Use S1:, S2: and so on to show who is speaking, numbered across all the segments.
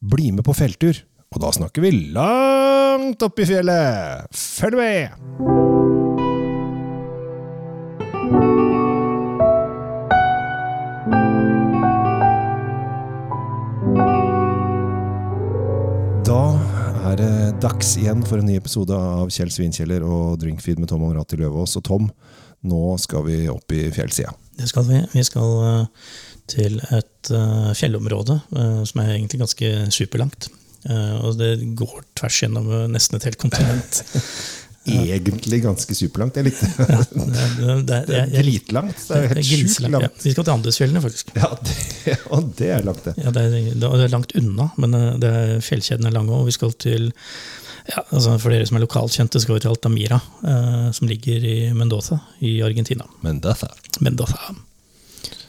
S1: bli med på felttur. Og da snakker vi langt opp i fjellet. Følg med! Da er det dags igjen for en ny episode av Kjell Svinkjeller og Drinkfeed med Tom Amrati Løvaas. Og Tom, nå skal vi opp i fjellsida.
S2: Det skal vi. Vi skal eh, til et uh, fjellområde uh, som er egentlig ganske superlangt. Uh, og det går tvers gjennom nesten et helt kontinent.
S1: Egentlig ganske superlangt. Jeg likte det.
S2: Ja, det, det, det,
S1: Det er dritlangt. Det er jo helt sjukt
S2: grislangt, ja.
S1: langt.
S2: Vi skal til Andesfjellene, faktisk.
S1: Ja, det, og det er langt, det.
S2: Ja, det, er, det er langt unna, men det er, fjellkjeden er lang òg. Vi skal til ja, altså For dere som er lokalkjente, skal vi til Altamira, eh, som ligger i Mendoza i Argentina.
S1: Mendoza.
S2: Mendoza.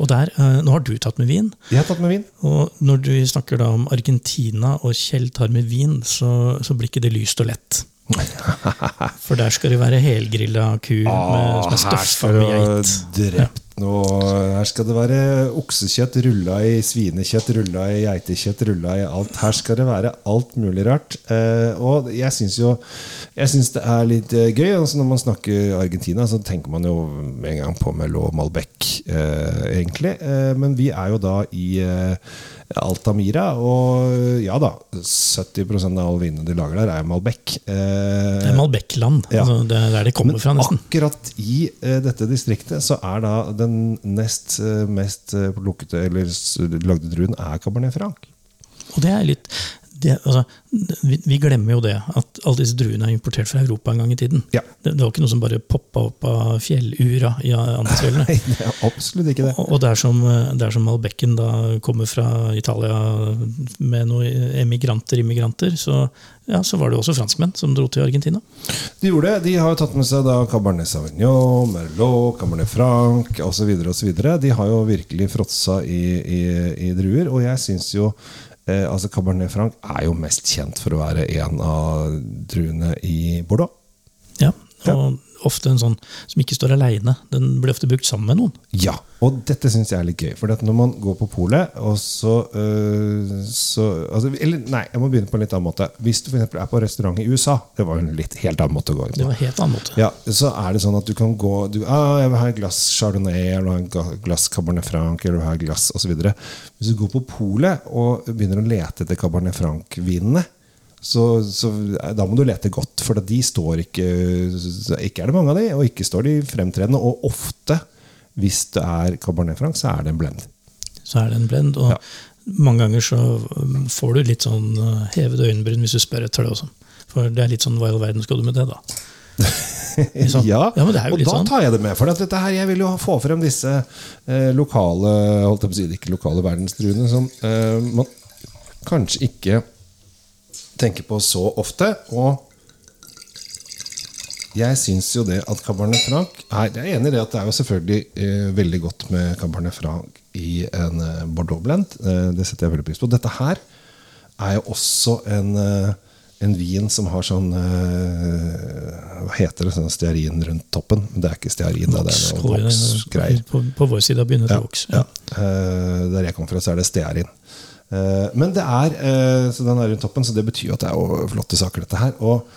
S2: Og der, eh, Nå har du tatt med vin.
S1: Jeg har tatt med vin.
S2: Og når du snakker da om Argentina og Kjell tar med vin, så, så blir ikke det lyst og lett. For der skal det være helgrilla ku med, som er
S1: her skal
S2: med
S1: det være
S2: geit.
S1: drept noe Her skal det være oksekjøtt rulla i svinekjøtt, rulla i geitekjøtt, rulla i alt. Her skal det være alt mulig rart. Eh, og jeg syns jo Jeg synes det er litt eh, gøy. Altså når man snakker Argentina, så tenker man jo med en gang på Merlot Malbec, eh, egentlig. Men vi er jo da i Altamira, og ja da, 70 av all vinen de lager der, er Malbec. Eh,
S2: Det er Malbec-land.
S1: Ja.
S2: Altså, det er der de kommer
S1: men
S2: fra, nesten.
S1: akkurat i eh, dette distriktet så er da den nest eh, mest eh, eller lagde druen er Cabernet Franc.
S2: Og det er litt det, altså, vi, vi glemmer jo det, at alle disse druene er importert fra Europa en gang i tiden.
S1: Ja.
S2: Det, det var ikke noe som bare poppa opp av fjellura i Andesfjellene.
S1: Nei, det er absolutt ikke det.
S2: Og og der som, Malbekken Malbecken da kommer fra Italia med noen emigranter, immigranter, så, ja, så var det også franskmenn som dro til Argentina.
S1: De gjorde det. De har jo tatt med seg da Cabernet Sauvignon, Merlot, Cabernet Franc osv. De har jo virkelig fråtsa i, i, i druer. Og jeg syns jo eh, altså Cabernet Franc er jo mest kjent for å være en av druene i Bordeaux.
S2: Ja. Og ofte en sånn som ikke står aleine. Den blir ofte brukt sammen med noen.
S1: Ja, og dette syns jeg er litt gøy. For når man går på polet, og så, øh, så altså, Eller nei, jeg må begynne på en litt annen måte. Hvis du for er på restaurant i USA, det var jo en litt helt annen måte å gå inn på.
S2: Det var helt annen måte.
S1: Ja, så er det sånn at du kan gå du, ah, Jeg vil ha et glass Chardonnay eller et glass Cabernet Franc eller vil ha et glass osv. Hvis du går på polet og begynner å lete etter Cabernet Franc-vinene, så, så da må du lete godt, for de står ikke Ikke er det mange av de, og ikke står de fremtredende. Og ofte, hvis det er Cabernet Franc, så er det en blend.
S2: Så er det en blend. Og
S1: Ja.
S2: mange ganger så um, får du litt sånn uh, hevede øyenbryn hvis du spør etter det også. For det er litt sånn hva i all verden skal du med det, da? Sånn.
S1: Ja,
S2: Ja, men det er jo
S1: og da
S2: sånn.
S1: tar jeg det med. For at dette her, jeg vil jo få frem disse eh, lokale holdt jeg på å si, ikke lokale verdensdruene som eh, man kanskje ikke tenker på så ofte. Og jeg syns jo det at Cabernet Franc er, Jeg er enig i det at det er jo selvfølgelig eh, veldig godt med Cabernet Franc i en eh, Bordeaux-blend. Eh, det setter jeg veldig pris på. Dette her er jo også en, eh, en vin som har sånn eh, Hva heter det? Sånn stearin rundt toppen. Men det er ikke stearin, det er noe voksgreier.
S2: på, på vår side begynner det
S1: å
S2: vokse. voks.
S1: ja. Eh, der jeg kommer fra, så er det stearin. Eh, men det er eh, Så den er rundt toppen, så det betyr jo at det er flotte saker, dette her. Og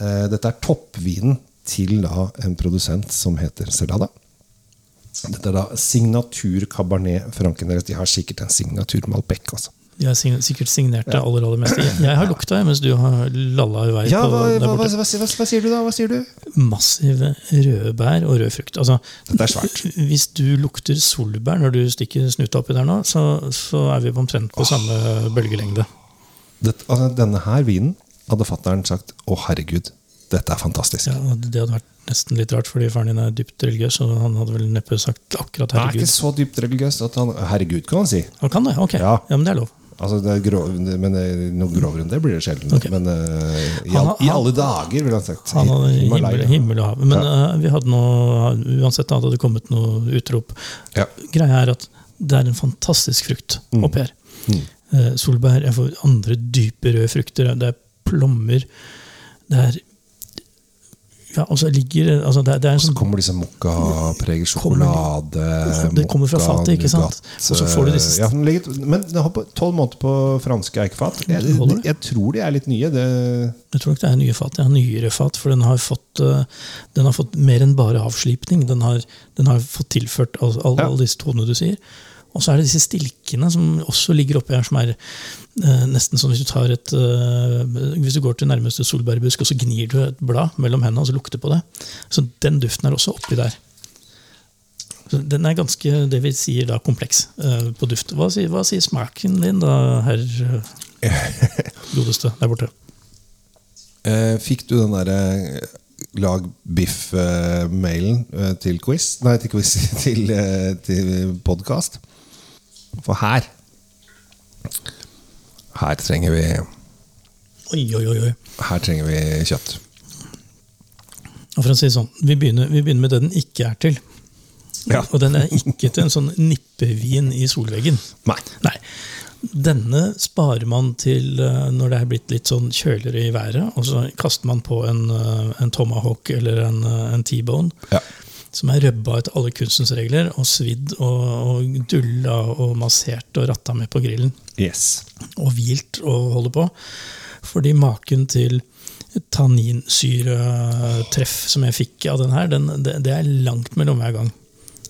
S1: eh, dette er toppvinen til da en produsent som heter Celada. Dette er da signatur Cabernet Franken. De har sikkert en signatur Malbec. Altså.
S2: De har sikkert signert det aller aller meste. Jeg, har lukta, mens du har lalla i vei
S1: Ja, hva, hva, hva, hva, sier du da? Hva sier du?
S2: Massive røde bær og rød frukt. Altså,
S1: Dette er svært.
S2: Hvis du lukter solbær når du stikker snuta oppi der nå, så, så er vi på omtrent på samme bølgelengde.
S1: Det, altså, denne her vinen hadde fattern sagt å herregud, dette er fantastisk.
S2: Ja, Det hadde vært nesten litt rart, fordi faren din er dypt religiøs, og han hadde vel neppe sagt akkurat 'herregud'.
S1: Han er ikke så dypt religiøs at han Herregud, kan han si.
S2: Han kan det? Ok,
S1: Ja.
S2: ja, men det er lov.
S1: Altså, det er grov, men eh, noe grovere enn det blir det sjelden.
S2: Okay.
S1: Men uh, i, all, i alle dager, ville han sagt.
S2: Han hadde himmel, himmel og hav. Men eh, vi hadde noe, uansett da, hadde det kommet noe utrop.
S1: Ja.
S2: Greia er at det er en fantastisk frukt
S1: Mm.
S2: oppi her. Eh, solbær Jeg får andre dype røde frukter. Det er plommer. Det er Ja, og så ligger altså det, det er en
S1: Så
S2: sånn
S1: kommer disse mokka-preget sjokolade
S2: Det kommer fra fatet, ikke sant? Og så får du disse-
S1: ja, den ligger, Men den har tolv måneder på franske eikefat. Jeg,
S2: jeg,
S1: jeg tror de er litt nye. Det,
S2: Jeg tror nok det er nye fat. er nyere fat, for den har fått, eh, den har fått mer enn bare avslipning. Den har, den har fått tilført all- all-
S1: Ja.
S2: alle disse tonene du sier. Og så er det disse stilkene som også ligger oppi her, som er eh, nesten som hvis du tar et eh, Hvis du går til nærmeste solbærbusk og så gnir du et blad mellom hendene og så lukter på det. Så den duften er også oppi der. Så den er ganske det vi sier da kompleks eh, på duft. Hva sier, hva sier smaken din da, herr godeste der borte?
S1: eh, fikk du den derre eh, lag biff-mailen eh, til quiz? Nei, til quiz til, til podkast. For her Her trenger vi
S2: Oi, oi, oi.
S1: Her trenger vi kjøtt.
S2: Og for å si det sånn, vi begynner, vi begynner med det den ikke er til.
S1: Ja.
S2: Og den er ikke til en sånn nippevin i solveggen.
S1: Nei.
S2: Nei. Denne sparer man til eh, når det er blitt litt sånn kjøligere i været, og så kaster man på en, eh, en tomahawk eller en, eh, en T-bone.
S1: Ja.
S2: Som er røbba etter alle kunstens regler, og svidd og, og dulla og massert og ratta med på grillen.
S1: Yes.
S2: Og hvilt og holder på. Fordi maken til tanninsyretreff som jeg fikk av den her, den, det, det er langt mellom hver gang.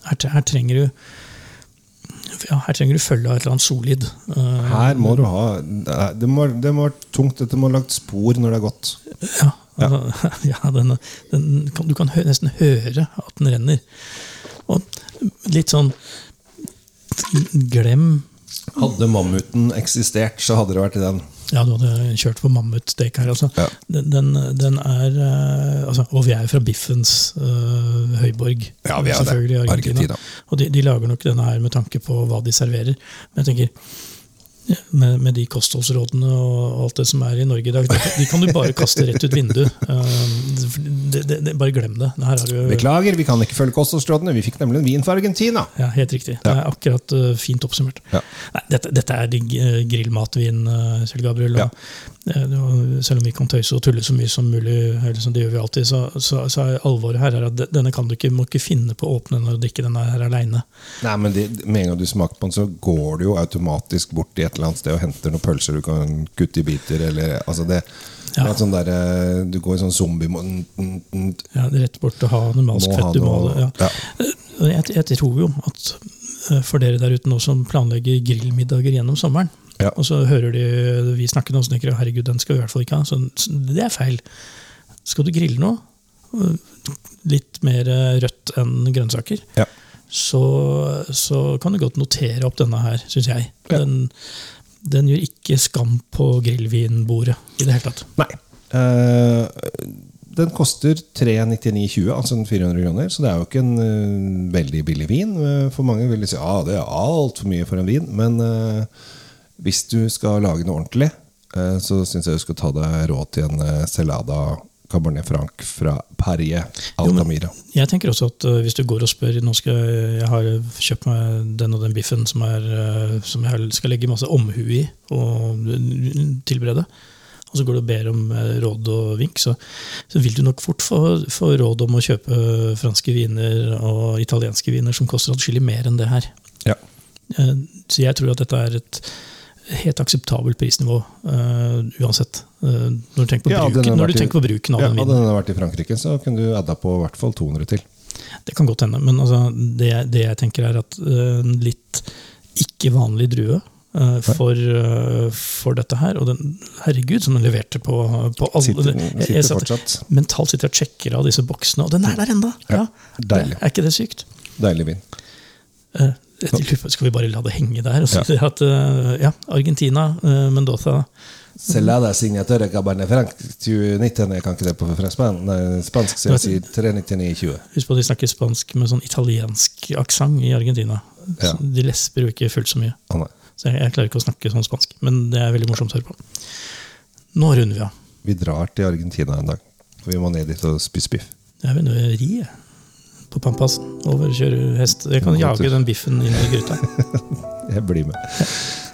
S2: Her, her trenger du ja, her trenger du følge av et eller annet solid. Eh,
S1: Her må du ha Det må, det må være tungt. Dette må ha lagt spor når det er gått.
S2: Ja, altså, ja den, den kan, du kan hø, nesten høre at den renner. Og litt sånn Glem
S1: Hadde mammuten eksistert, så hadde det vært i den.
S2: Ja, du hadde kjørt på mammutstek her, altså.
S1: Ja.
S2: Den, den, den er eh, altså, Og vi er fra biffens uh, høyborg.
S1: Ja, vi er
S2: selvfølgelig,
S1: det.
S2: Argentina.
S1: Argentina.
S2: Og de, de lager nok denne her med tanke på hva de serverer. Men jeg tenker, ja, med, med de kostholdsrådene og alt det som er i Norge i dag, de, kan du bare kaste rett ut vinduet. Eh, det, det, det, bare glem det. Du
S1: Beklager, vi kan ikke følge kostholdsrådene. Vi fikk nemlig en vin fra Argentina.
S2: Ja, helt riktig. Det er akkurat eh, fint oppsummert.
S1: Ja.
S2: Nei, dette, dette er digg uh, grillmatvin, uh, Kjell Gabriel. og,
S1: Ja.
S2: selv om vi kan tøyse og tulle så mye som mulig, liksom det gjør vi alltid, så, så, så er alvoret her er at denne kan du ikke, må ikke finne på å åpne når du drikker denne her aleine.
S1: Med en gang du smaker på den, så går du jo automatisk bort i et eller annet sted og henter noen pølser du kan kutte i biter. Eller, altså det, det
S2: Ja.
S1: er sånn der, eh, Du går i sånn zombie
S2: Ja, er rett bort til ha
S1: ha
S2: fett. Du det, ja.
S1: ja.
S2: Eh, Jeg, jeg tror jo at eh, for dere der ute nå som planlegger grillmiddager gjennom sommeren,
S1: Ja.
S2: og så hører de vi snakke så tenker herregud, den skal vi i hvert fall ikke ha. Så, det er feil. Skal du grille noe, litt mer rødt enn grønnsaker,
S1: Ja.
S2: Så, så kan du godt notere opp denne her, syns jeg.
S1: Ja.
S2: Den, den gjør ikke skam på grillvinbordet i det hele tatt.
S1: Nei. Uh, den koster 399,20, altså 400 kroner. Så det er jo ikke en uh, veldig billig vin. Eh, for mange vil si at ah, det er altfor mye for en vin. Men uh, hvis du skal lage noe ordentlig, så syns jeg du skal ta deg råd til en Celada Cabernet Franc fra Perrier
S2: Jo, men- Jeg tenker også at uh, hvis du går og spør Nå skal jeg, jeg har kjøpt meg den og den biffen som, er, uh, som jeg skal legge masse omhu i og tilberede. Og så går du og ber om råd og vink, så, så vil du nok fort få, få råd om å kjøpe franske viner og italienske viner som koster atskillig mer enn det her.
S1: Ja.
S2: Uh, Så jeg tror at dette er et helt akseptabelt prisnivå uh, uansett. Uh, når du tenker på
S1: Ja,
S2: bruken, når du tenker på bruken av
S1: Ja,
S2: den
S1: hadde den vært i Frankrike, så kunne du adda på i hvert fall 200 til.
S2: Det kan godt hende, men altså, det, det jeg tenker er at en litt ikke vanlig drue for, for dette her Og den, herregud, som den leverte på, på alle
S1: Sitter,
S2: jeg,
S1: sitter
S2: jeg satt,
S1: fortsatt.
S2: Mentalt sitter jeg og sjekker av disse boksene, og den er der enda!
S1: Ja.
S2: Er ikke det sykt?
S1: Deilig vin.
S2: Eh, skal vi bare la det henge der? Og så
S1: Ja.
S2: at, øh, ja, Argentina, øh, Mendoza
S1: Celada signature Cabernet Franc 2019. Jeg kan ikke det på fransk, nei, spansk, så jeg sier 399,20.
S2: Husk på at de snakker spansk med sånn italiensk aksent i Argentina.
S1: Ja.
S2: De lesber jo ikke fullt så mye.
S1: Oh.
S2: Så jeg, jeg klarer ikke å snakke sånn spansk, men det er veldig morsomt å høre på. Nå runder vi av.
S1: Vi drar til Argentina en dag. Vi må ned dit og spise biff.
S2: Jeg nå ri jeg. På Pampas. Overkjøre hest. Jeg kan jage den biffen inn i gryta.
S1: Jeg blir med.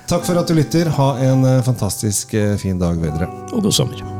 S1: Takk for at du lytter. Ha en eh, fantastisk eh, fin dag videre.
S2: Og god sommer.